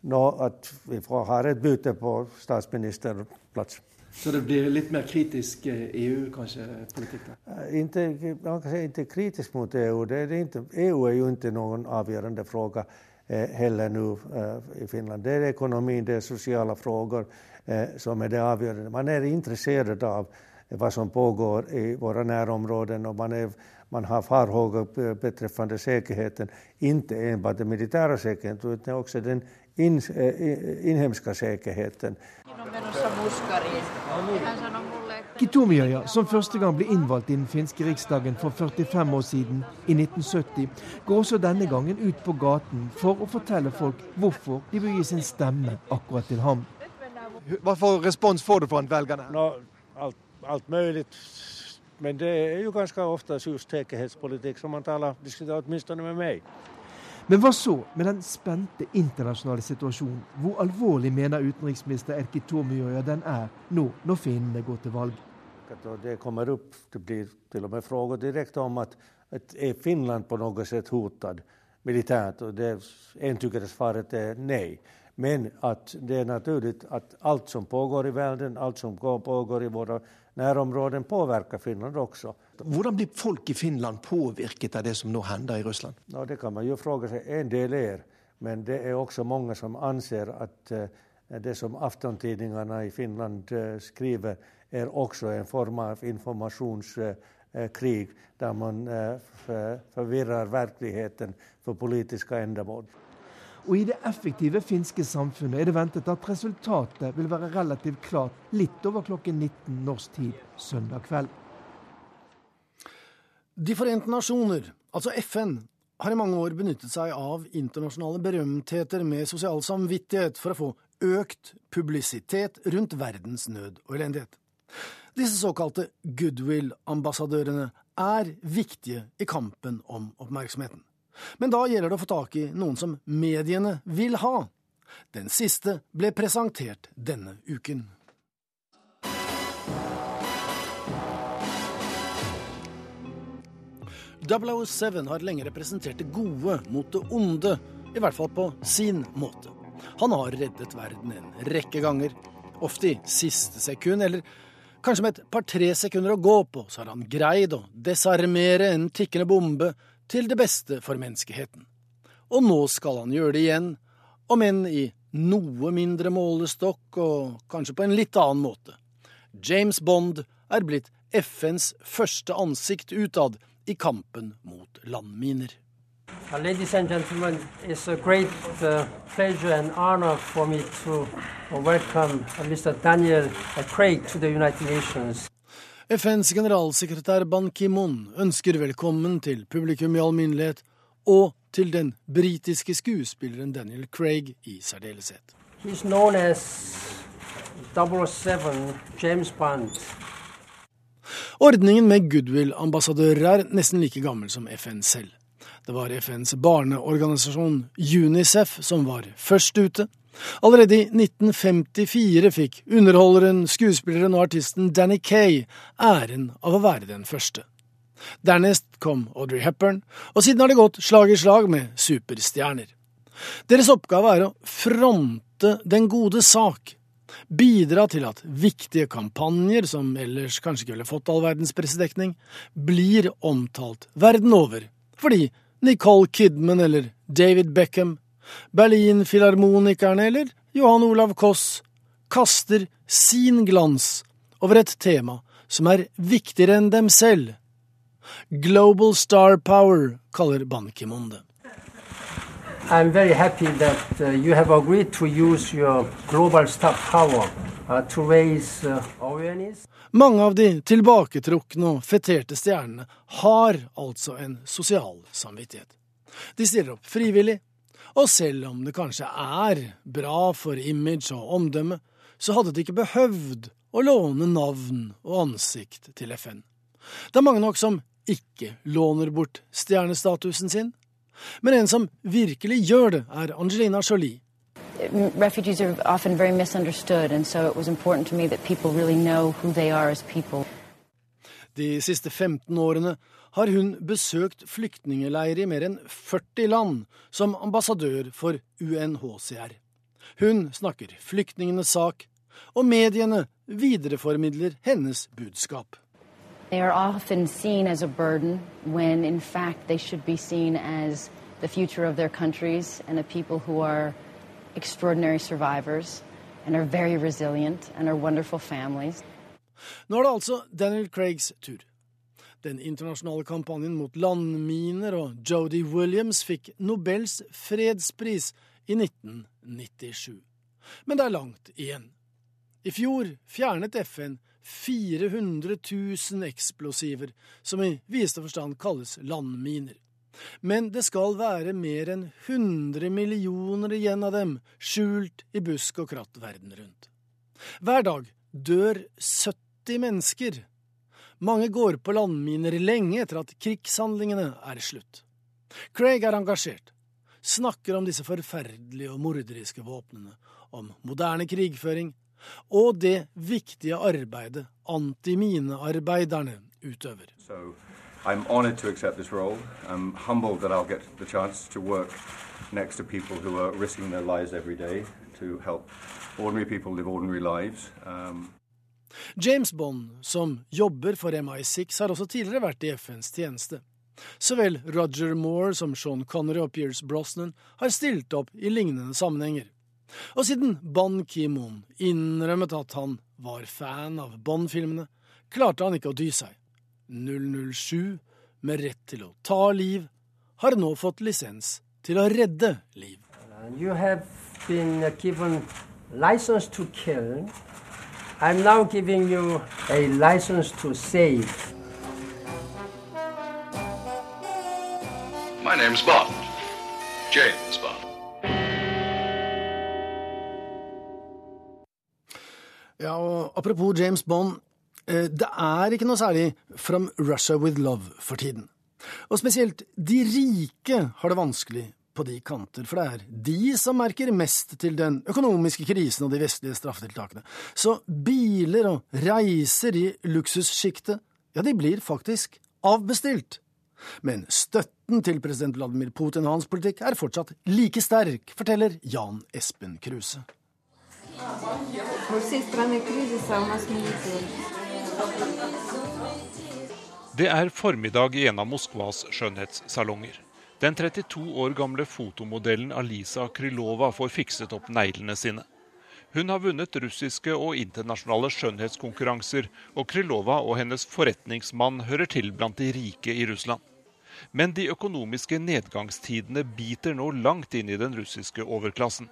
Nå, at vi får ha et byte på statsministerplats. Så det blir litt mer kritisk EU kanskje, politikk? Där? Inte, man kan säga inte kritisk mot EU. Det er inte, EU er jo ikke noen avgjørende fråga heller nu i Finland. Det er økonomien, det er sociala frågor som er det avgjørende. Man er interessert av vad som pågår i våra närområden och man, är, man har farhågor beträffande säkerheten, inte enbart den militära säkerheten utan också den in, inhemska säkerheten. Kitumiöja, som første gang ble innvalgt i den finske riksdagen for 45 år siden, i 1970, går også denne gangen ut på gaten for å fortelle folk hvorfor de bør gi sin stemme akkurat til ham. Hva for respons får du fra velgerne? No, alt, alt möjligt. Men det är ju ganska ofta just säkerhetspolitik som man talar, diskuterar åtminstone med mig. Men hva så med den spente internasjonale situasjonen? Hvor alvorlig mener utenriksminister Erkki Tuomioja den er nå når finnene går til valg? Det kommer opp, det blir til og med spørsmål direkte om at, at er Finland på noe sett truet militært. Og det entydige svaret er nei. Men at det er naturlig at alt som pågår i verden, alt som pågår i våra nærområden påvirker Finland også. Hvordan blir folk i Finland påvirket av det som nå hender i Russland? Ja, det kan man jo fråga seg. En del er, men det er også mange som anser at det som aftontidningene i Finland skriver, er også en form av informasjonskrig, der man forvirrer virkeligheten for politiske ändamål. Og i det effektive finske samfunnet er det ventet at resultatet vil være relativt klart litt over klokken 19 norsk tid søndag kveld. De forente nasjoner, altså FN, har i mange år benyttet seg av internasjonale berømtheter med sosial samvittighet for å få økt publisitet rundt verdens nød og elendighet. Disse såkalte goodwill-ambassadørene er viktige i kampen om oppmerksomheten. Men da gjelder det å få tak i noen som mediene vil ha. Den siste ble presentert denne uken. «007 har lenge representert det gode mot det onde, i hvert fall på sin måte. Han har reddet verden en rekke ganger, ofte i siste sekund, eller kanskje med et par-tre sekunder å gå på, så har han greid å desarmere en tikkende bombe til det beste for menneskeheten. Og nå skal han gjøre det igjen, om enn i noe mindre målestokk og kanskje på en litt annen måte. James Bond er blitt FNs første ansikt utad i kampen mot landminer. Ladies and gentlemen, it's a great uh, pleasure and honor for me to welcome uh, Mr. Daniel Craig to the United Nations. FNs generalsekretær Ban Ki-moon ønsker velkommen til publikum i alminnelighet, og til den britiske skuespilleren Daniel Craig i særdeleshet. He's known as 007 James Bond. Ordningen med goodwill-ambassadører er nesten like gammel som FN selv. Det var FNs barneorganisasjon UNICEF som var først ute. Allerede i 1954 fikk underholderen, skuespilleren og artisten Danny Kay æren av å være den første. Dernest kom Audrey Hepburn, og siden har det gått slag i slag med superstjerner. Deres oppgave er å fronte den gode sak, bidra til at viktige kampanjer, som ellers kanskje ikke ville fått all verdens pressedekning, blir omtalt verden over, fordi Nicole Kidman eller David Beckham, Berlinfilharmonikerne eller Johan Olav Koss kaster sin glans over et tema som er viktigere enn dem selv. Global Star Power kaller Ban Ki-moon det. I'm very happy that uh, you have agreed to use your global star power uh, to raise uh, awareness. Mange av de tilbaketrukne og feterte stjernene har altså en sosial samvittighet. De stiller opp frivillig, og selv om det kanskje er bra for image og omdømme, så hadde de ikke behøvd å låne navn og ansikt til FN. Det er mange nok som ikke låner bort stjernestatusen sin, men en som virkelig gjør det, er Angelina Jolie. refugees are often very misunderstood, and so it was important to me that people really know who they are as people. De siste 15 årene har hun besøkt flyktningleirer i mer enn 40 land som ambassadør for UNHCR. Hun snakker flyktningenes sak, og mediene videreformidler hennes budskap. They are often seen as a burden when in fact they should be seen as the future of their countries and the people who are extraordinary survivors and are very resilient and are wonderful families. Nå er det altså Daniel Craigs tur. Den internasjonale kampanjen mot landminer og Jodi Williams fikk Nobels fredspris i 1997. Men det er langt igjen. I fjor fjernet FN 400 000 eksplosiver, som i videste forstand kalles landminer. Men det skal være mer enn 100 millioner igjen av dem skjult i busk og kratt verden rundt. Hver dag dør 70 mennesker. Mange går på landminer lenge etter at krigshandlingene er slutt. Craig er engasjert, snakker om disse forferdelige og morderiske våpnene, om moderne krigføring og det viktige arbeidet antiminearbeiderne utøver. So. Um, James Bond, som jobber for MI6, har også tidligere vært i FNs tjeneste. Så vel Roger Moore som Sean Connery og Pierce Brosnan har stilt opp i lignende sammenhenger. Og siden Ban Ki-moon innrømmet at han var fan av Bond-filmene, klarte han ikke å dy seg. 007, med rett til å ta liv, har nå fått lisens til å redde liv. You have been given license to kill. I'm now giving you a license to save. My name's Bond. James Bond. Ja, og apropos James Bond. Eh, det er ikke noe særlig From Russia with Love for tiden. Og spesielt de rike har det vanskelig på de kanter, for det er de som merker mest til den økonomiske krisen og de vestlige straffetiltakene. Så biler og reiser i luksussjiktet, ja, de blir faktisk avbestilt. Men støtten til president Vladimir Putin og hans politikk er fortsatt like sterk, forteller Jan Espen Kruse. Det er formiddag i en av Moskvas skjønnhetssalonger. Den 32 år gamle fotomodellen Alisa Krylova får fikset opp neglene sine. Hun har vunnet russiske og internasjonale skjønnhetskonkurranser, og Krylova og hennes forretningsmann hører til blant de rike i Russland. Men de økonomiske nedgangstidene biter nå langt inn i den russiske overklassen.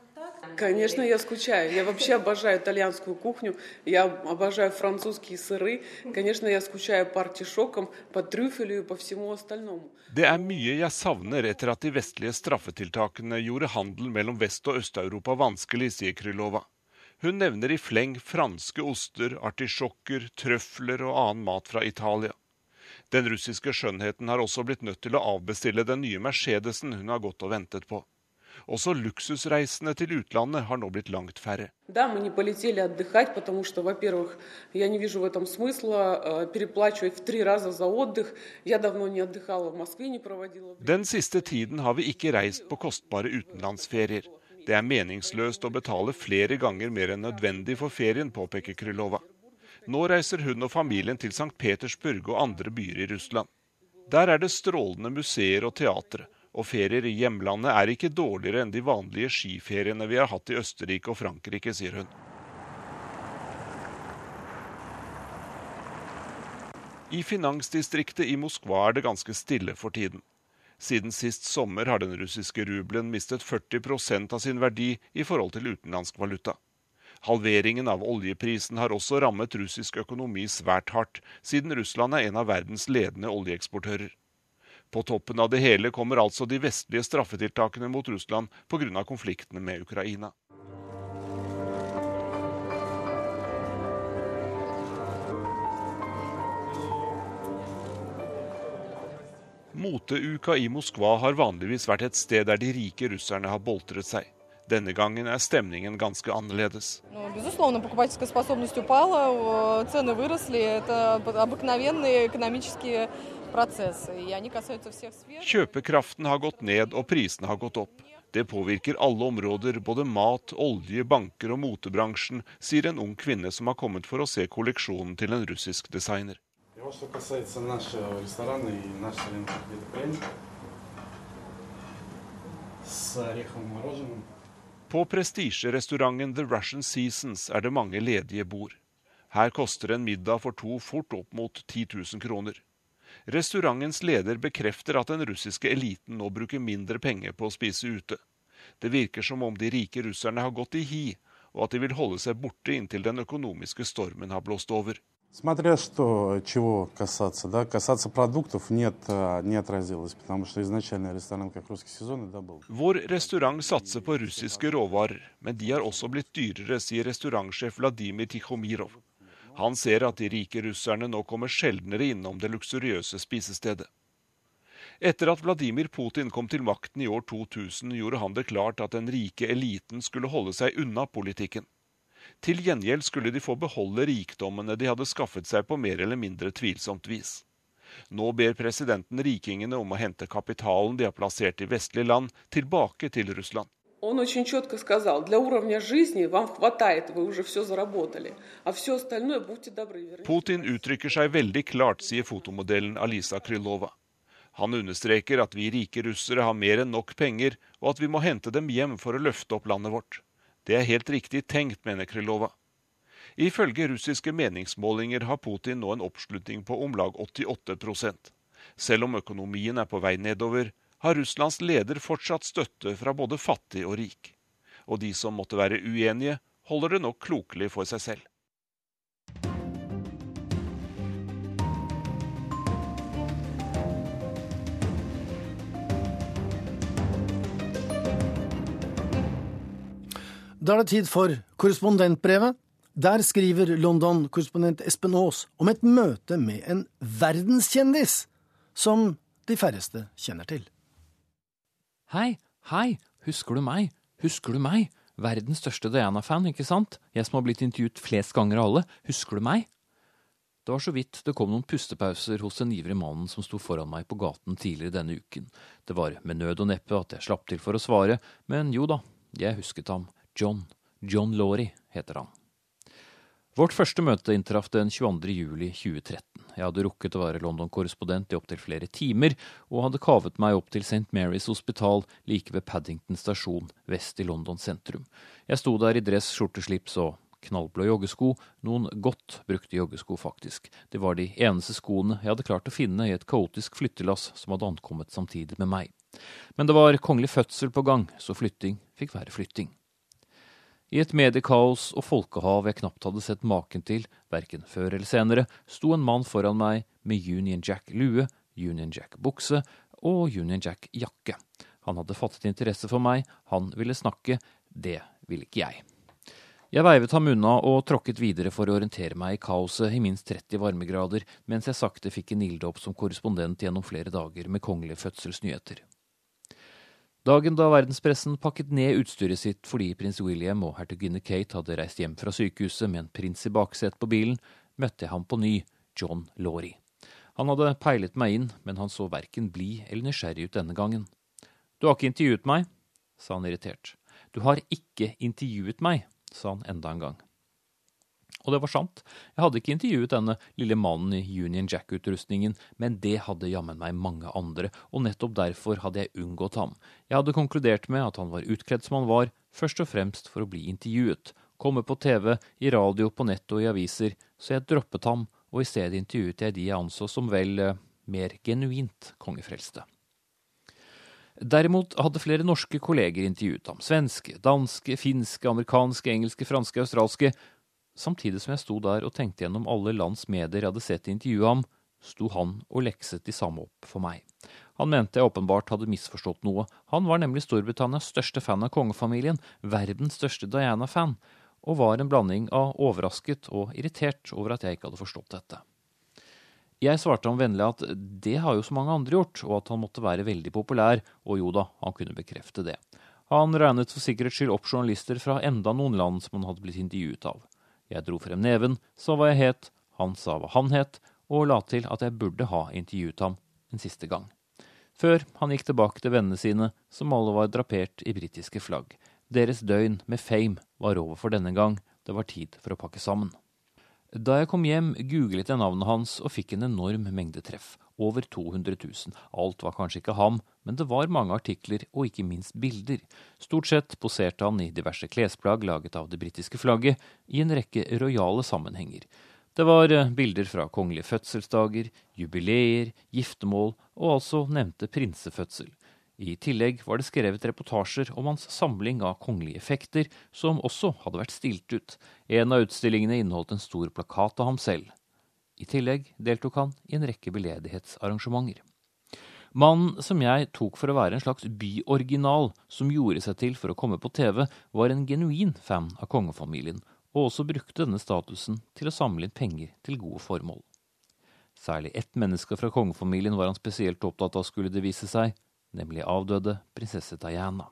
Конечно, я скучаю. Я вообще обожаю итальянскую кухню. Я обожаю французские сыры. Конечно, я скучаю по артишокам, по трюфелю и по всему остальному. Det er mye jeg savner etter at de vestlige straffetiltakene gjorde handel mellom Vest- og Øst-Europa vanskelig, sier Krylova. Hun nevner i fleng franske oster, artisjokker, trøfler og annen mat fra Italia. Den russiske skjønnheten har også blitt nødt til å avbestille den nye Mercedesen hun har gått og ventet på. Også luksusreisene til utlandet har nå blitt langt færre. Да, мы не полетели отдыхать, потому что, во-первых, я не вижу в этом смысла э, переплачивать в три раза за отдых. Я давно не отдыхала в Москве, не проводила. Den siste tiden har vi ikke reist på kostbare utenlandsferier. Det er meningsløst å betale flere ganger mer enn nødvendig for ferien, påpeker Krylova. Nå reiser hun og familien til St. Petersburg og andre byer i Russland. Der er det strålende museer og teatre, og ferier i hjemlandet er ikke dårligere enn de vanlige skiferiene vi har hatt i Østerrike og Frankrike, sier hun. I finansdistriktet i Moskva er det ganske stille for tiden. Siden sist sommer har den russiske rubelen mistet 40% av sin verdi i forhold til utenlandsk valuta. Halveringen av oljeprisen har også rammet russisk økonomi svært hardt, siden Russland er en av verdens ledende oljeeksportører. På toppen av det hele kommer altså de vestlige straffetiltakene mot Russland pga. konfliktene med Ukraina. Moteuka i Moskva har vanligvis vært et sted der de rike russerne har boltret seg. Denne gangen er stemningen ganske annerledes. Kjøpekraften har gått ned og prisene har gått opp. Det påvirker alle områder, både mat, olje, banker og motebransjen, sier en ung kvinne som har kommet for å se kolleksjonen til en russisk designer. På prestisjerestauranten The Russian Seasons er det mange ledige bord. Her koster en middag for to fort opp mot 10 000 kroner. Restaurantens leder bekrefter at den russiske eliten nå bruker mindre penger på å spise ute. Det virker som om de rike russerne har gått i hi, og at de vil holde seg borte inntil den økonomiske stormen har blåst over. Смотря что, чего касаться, да, касаться продуктов нет, не отразилось, потому что изначально ресторан как русский сезон да, был. Vår restaurant satser på russiske råvarer, men de har også blitt dyrere, sier restaurantsjef Vladimir Tikhomirov. Han ser at de rike russerne nå kommer sjeldnere innom det luksuriøse spisestedet. Etter at Vladimir Putin kom til makten i år 2000, gjorde han det klart at den rike eliten skulle holde seg unna politikken. Til gjengjeld skulle de få beholde rikdommene de hadde skaffet seg på mer eller mindre tvilsomt vis. Nå ber presidenten rikingene om å hente kapitalen de har plassert i vestlige land, tilbake til Russland Он очень четко сказал, для уровня жизни вам хватает, вы уже все заработали, а все остальное будьте добры. верните». Putin uttrykker seg veldig klart, sier fotomodellen Alisa Krylova. Han understreker at vi rike russere har mer enn nok penger, og at vi må hente dem hjem for å løfte opp landet vårt. Det er helt riktig tenkt, mener Krylova. Ifølge russiske meningsmålinger har Putin nå en oppslutning på om lag 88 Selv om økonomien er på vei nedover, har Russlands leder fortsatt støtte fra både fattig og rik. Og de som måtte være uenige, holder det nok klokelig for seg selv. Da er det tid for korrespondentbrevet. Der skriver London-korrespondent Espen Aas om et møte med en verdenskjendis som de færreste kjenner til. Hei, hei, husker du meg? Husker du meg? Verdens største Diana-fan, ikke sant? Jeg som har blitt intervjuet flest ganger av alle. Husker du meg? Det var så vidt det kom noen pustepauser hos den ivrige mannen som sto foran meg på gaten tidligere denne uken. Det var med nød og neppe at jeg slapp til for å svare, men jo da, jeg husket ham. John. John Laurie heter han. Vårt første møte inntraff den 22. juli 2013. Jeg hadde rukket å være London-korrespondent i opptil flere timer, og hadde kavet meg opp til St. Mary's hospital like ved Paddington stasjon vest i London sentrum. Jeg sto der i dress, skjorteslips og knallblå joggesko, noen godt brukte joggesko faktisk. Det var de eneste skoene jeg hadde klart å finne i et kaotisk flyttelass som hadde ankommet samtidig med meg. Men det var kongelig fødsel på gang, så flytting fikk være flytting. I et mediekaos og folkehav jeg knapt hadde sett maken til, verken før eller senere, sto en mann foran meg med Union Jack-lue, Union Jack-bukse og Union Jack-jakke. Han hadde fattet interesse for meg, han ville snakke, det ville ikke jeg. Jeg veivet ham unna og tråkket videre for å orientere meg i kaoset i minst 30 varmegrader, mens jeg sakte fikk en ilddåp som korrespondent gjennom flere dager med kongelige fødselsnyheter. Dagen da verdenspressen pakket ned utstyret sitt fordi prins William og hertuginne Kate hadde reist hjem fra sykehuset med en prins i baksetet på bilen, møtte jeg ham på ny, John Laurie. Han hadde peilet meg inn, men han så verken blid eller nysgjerrig ut denne gangen. Du har ikke intervjuet meg, sa han irritert. Du har ikke intervjuet meg, sa han enda en gang. Og det var sant, jeg hadde ikke intervjuet denne lille mannen i Union Jack-utrustningen, men det hadde jammen meg mange andre, og nettopp derfor hadde jeg unngått ham. Jeg hadde konkludert med at han var utkledd som han var, først og fremst for å bli intervjuet, komme på TV, i radio, på nett og i aviser, så jeg droppet ham, og i stedet intervjuet jeg de jeg anså som vel eh, mer genuint kongefrelste. Derimot hadde flere norske kolleger intervjuet ham. Svenske, danske, finske, amerikanske, engelske, franske, australske. Samtidig som jeg sto der og tenkte gjennom alle lands medier jeg hadde sett intervjue ham, sto han og lekset de samme opp for meg. Han mente jeg åpenbart hadde misforstått noe. Han var nemlig Storbritannias største fan av kongefamilien, verdens største Diana-fan, og var en blanding av overrasket og irritert over at jeg ikke hadde forstått dette. Jeg svarte ham vennlig at det har jo så mange andre gjort, og at han måtte være veldig populær, og jo da, han kunne bekrefte det. Han regnet for sikkerhets skyld opp journalister fra enda noen land som han hadde blitt intervjuet av. Jeg dro frem neven, sa hva jeg het, han sa hva han het, og la til at jeg burde ha intervjuet ham en siste gang. Før han gikk tilbake til vennene sine, som alle var drapert i britiske flagg. Deres døgn med fame var over for denne gang, det var tid for å pakke sammen. Da jeg kom hjem, googlet jeg navnet hans og fikk en enorm mengde treff. Over 200 000. Alt var kanskje ikke ham, men det var mange artikler og ikke minst bilder. Stort sett poserte han i diverse klesplagg laget av det britiske flagget, i en rekke rojale sammenhenger. Det var eh, bilder fra kongelige fødselsdager, jubileer, giftermål og altså nevnte prinsefødsel. I tillegg var det skrevet reportasjer om hans samling av kongelige effekter, som også hadde vært stilt ut. En av utstillingene inneholdt en stor plakat av ham selv. I tillegg deltok han i en rekke veldedighetsarrangementer. Mannen som jeg tok for å være en slags byoriginal som gjorde seg til for å komme på TV, var en genuin fan av kongefamilien, og også brukte denne statusen til å samle inn penger til gode formål. Særlig ett menneske fra kongefamilien var han spesielt opptatt av, skulle det vise seg, nemlig avdøde prinsesse Diana.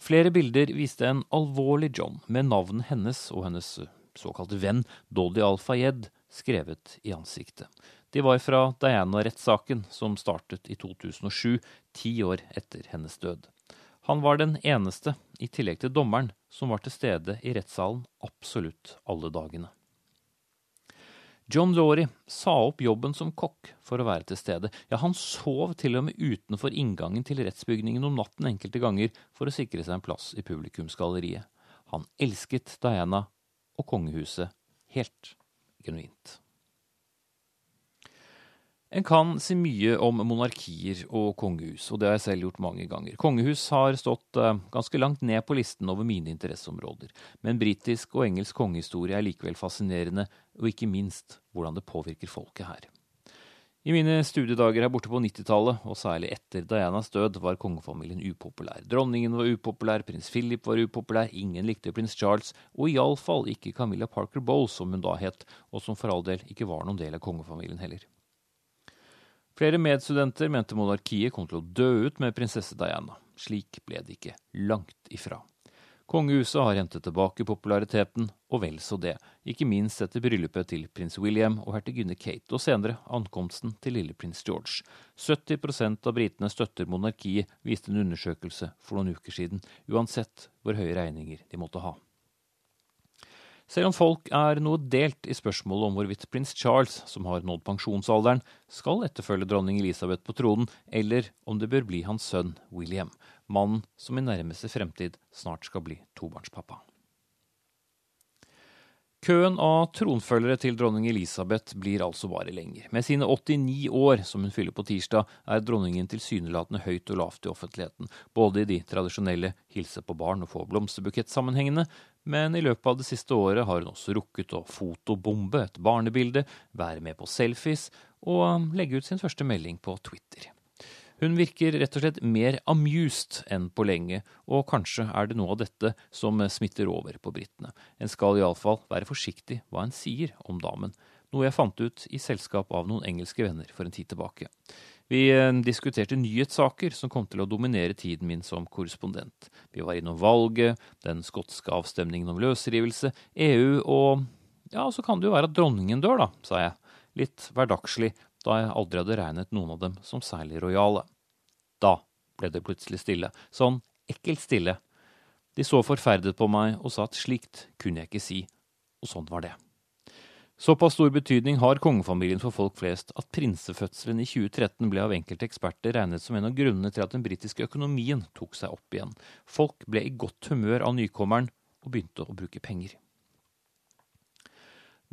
Flere bilder viste en alvorlig John med navnet hennes og hennes såkalte venn Dodi Al-Fayed skrevet i ansiktet. De var fra Diana-rettssaken som startet i 2007, ti år etter hennes død. Han var den eneste, i tillegg til dommeren, som var til stede i rettssalen absolutt alle dagene. John Laurie sa opp jobben som kokk for å være til stede. Ja, han sov til og med utenfor inngangen til rettsbygningen om natten enkelte ganger for å sikre seg en plass i publikumsgalleriet. Han elsket Diana og kongehuset helt genuint. En kan si mye om monarkier og kongehus, og det har jeg selv gjort mange ganger. Kongehus har stått uh, ganske langt ned på listen over mine interesseområder, men britisk og engelsk kongehistorie er likevel fascinerende, og ikke minst hvordan det påvirker folket her. I mine studiedager her borte på 90-tallet, og særlig etter Dianas død, var kongefamilien upopulær. Dronningen var upopulær, prins Philip var upopulær, ingen likte prins Charles, og iallfall ikke Camilla Parker Bowles, som hun da het, og som for all del ikke var noen del av kongefamilien heller. Flere medstudenter mente monarkiet kom til å dø ut med prinsesse Diana. Slik ble det ikke, langt ifra. Kongehuset har hentet tilbake populariteten, og vel så det, ikke minst etter bryllupet til prins William og hertuginne Kate, og senere ankomsten til lille prins George. 70% av britene støtter monarkiet, viste en undersøkelse for noen uker siden, uansett hvor høye regninger de måtte ha. Selv om folk er noe delt i spørsmålet om hvorvidt prins Charles, som har nådd pensjonsalderen, skal etterfølge dronning Elisabeth på tronen, eller om det bør bli hans sønn William, mannen som i nærmeste fremtid snart skal bli tobarnspappa. Køen av tronfølgere til dronning Elisabeth blir altså bare lenger. Med sine 89 år, som hun fyller på tirsdag, er dronningen tilsynelatende høyt og lavt i offentligheten, både i de tradisjonelle hilse på barn og få blomsterbukett-sammenhengene, men i løpet av det siste året har hun også rukket å fotobombe et barnebilde, være med på selfies og legge ut sin første melding på Twitter. Hun virker rett og slett mer amused enn på lenge, og kanskje er det noe av dette som smitter over på britene. En skal iallfall være forsiktig hva en sier om damen, noe jeg fant ut i selskap av noen engelske venner for en tid tilbake. Vi eh, diskuterte nyhetssaker som kom til å dominere tiden min som korrespondent. Vi var innom valget, den skotske avstemningen om løsrivelse, EU og Ja, så kan det jo være at dronningen dør, da, sa jeg. Litt hverdagslig, da jeg aldri hadde regnet noen av dem som særlig rojale. Da ble det plutselig stille. Sånn ekkelt stille. De så forferdet på meg og sa at slikt kunne jeg ikke si, og sånn var det. Såpass stor betydning har kongefamilien for folk flest at prinsefødselen i 2013 ble av enkelte eksperter regnet som en av grunnene til at den britiske økonomien tok seg opp igjen. Folk ble i godt humør av nykommeren og begynte å bruke penger.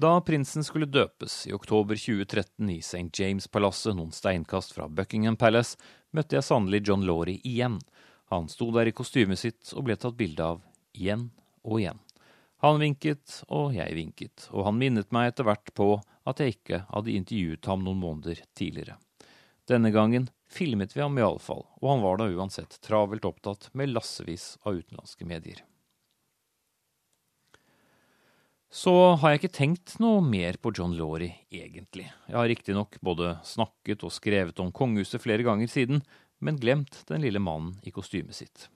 Da prinsen skulle døpes i oktober 2013 i St. James-palasset noen steinkast fra Buckingham Palace, møtte jeg sannelig John Laurie igjen. Han sto der i kostymet sitt og ble tatt bilde av igjen og igjen. Han vinket, og jeg vinket, og han minnet meg etter hvert på at jeg ikke hadde intervjuet ham noen måneder tidligere. Denne gangen filmet vi ham iallfall, og han var da uansett travelt opptatt med lassevis av utenlandske medier. Så har jeg ikke tenkt noe mer på John Laurie, egentlig. Jeg har riktignok både snakket og skrevet om kongehuset flere ganger siden, men glemt den lille mannen i kostymet sitt.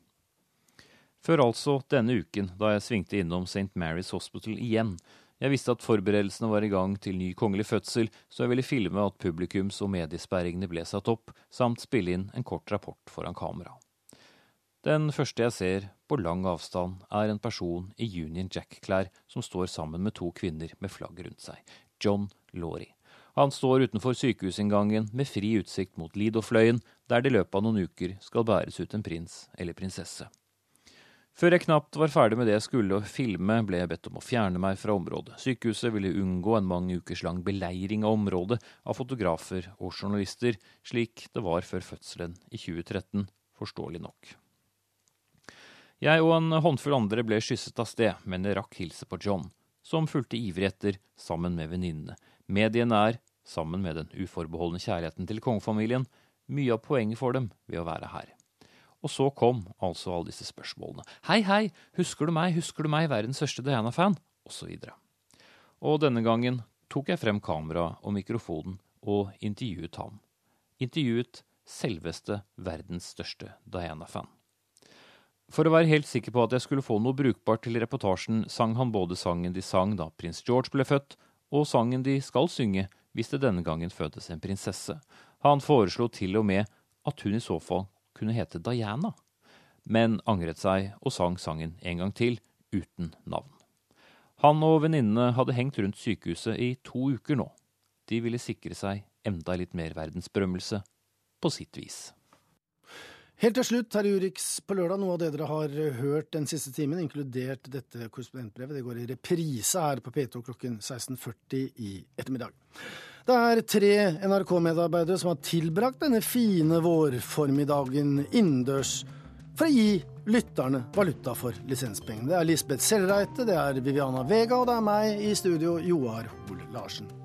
Før altså denne uken, da jeg svingte innom St. Mary's Hospital igjen. Jeg visste at forberedelsene var i gang til ny kongelig fødsel, så jeg ville filme at publikums- og mediesperringene ble satt opp, samt spille inn en kort rapport foran kamera. Den første jeg ser, på lang avstand, er en person i Union Jack-klær som står sammen med to kvinner med flagg rundt seg. John Laurie. Han står utenfor sykehusinngangen med fri utsikt mot Lido-fløyen, der det i løpet av noen uker skal bæres ut en prins eller prinsesse. Før jeg knapt var ferdig med det jeg skulle å filme, ble jeg bedt om å fjerne meg fra området. Sykehuset ville unngå en mange ukers lang beleiring av området av fotografer og journalister, slik det var før fødselen i 2013, forståelig nok. Jeg og en håndfull andre ble skysset av sted, men jeg rakk hilse på John, som fulgte ivrig etter sammen med venninnene, Mediene er, sammen med den uforbeholdne kjærligheten til kongefamilien, mye av poenget for dem ved å være her. Og så kom altså alle disse spørsmålene. Hei, hei, husker du meg, husker du meg, verdens største Diana-fan? Og så. Og denne gangen tok jeg frem kamera og mikrofonen og intervjuet ham. Intervjuet selveste verdens største Diana-fan. For å være helt sikker på at jeg skulle få noe brukbart til reportasjen, sang han både sangen de sang da prins George ble født, og sangen de skal synge hvis det denne gangen fødes en prinsesse. Han foreslo til og med at hun i så fall kunne hete Diana, men angret seg og sang sangen en gang til, uten navn. Han og venninnene hadde hengt rundt sykehuset i to uker nå. De ville sikre seg enda litt mer verdensberømmelse, på sitt vis. Helt til slutt, her i Urix på lørdag, noe av det dere har hørt den siste timen, inkludert dette korrespondentbrevet. Det går i reprise her på P2 klokken 16.40 i ettermiddag. Det er tre NRK-medarbeidere som har tilbrakt denne fine vårformiddagen innendørs for å gi lytterne valuta for lisenspengene. Det er Lisbeth Sellreite, det er Viviana Vega, og det er meg i studio, Joar Hoel Larsen.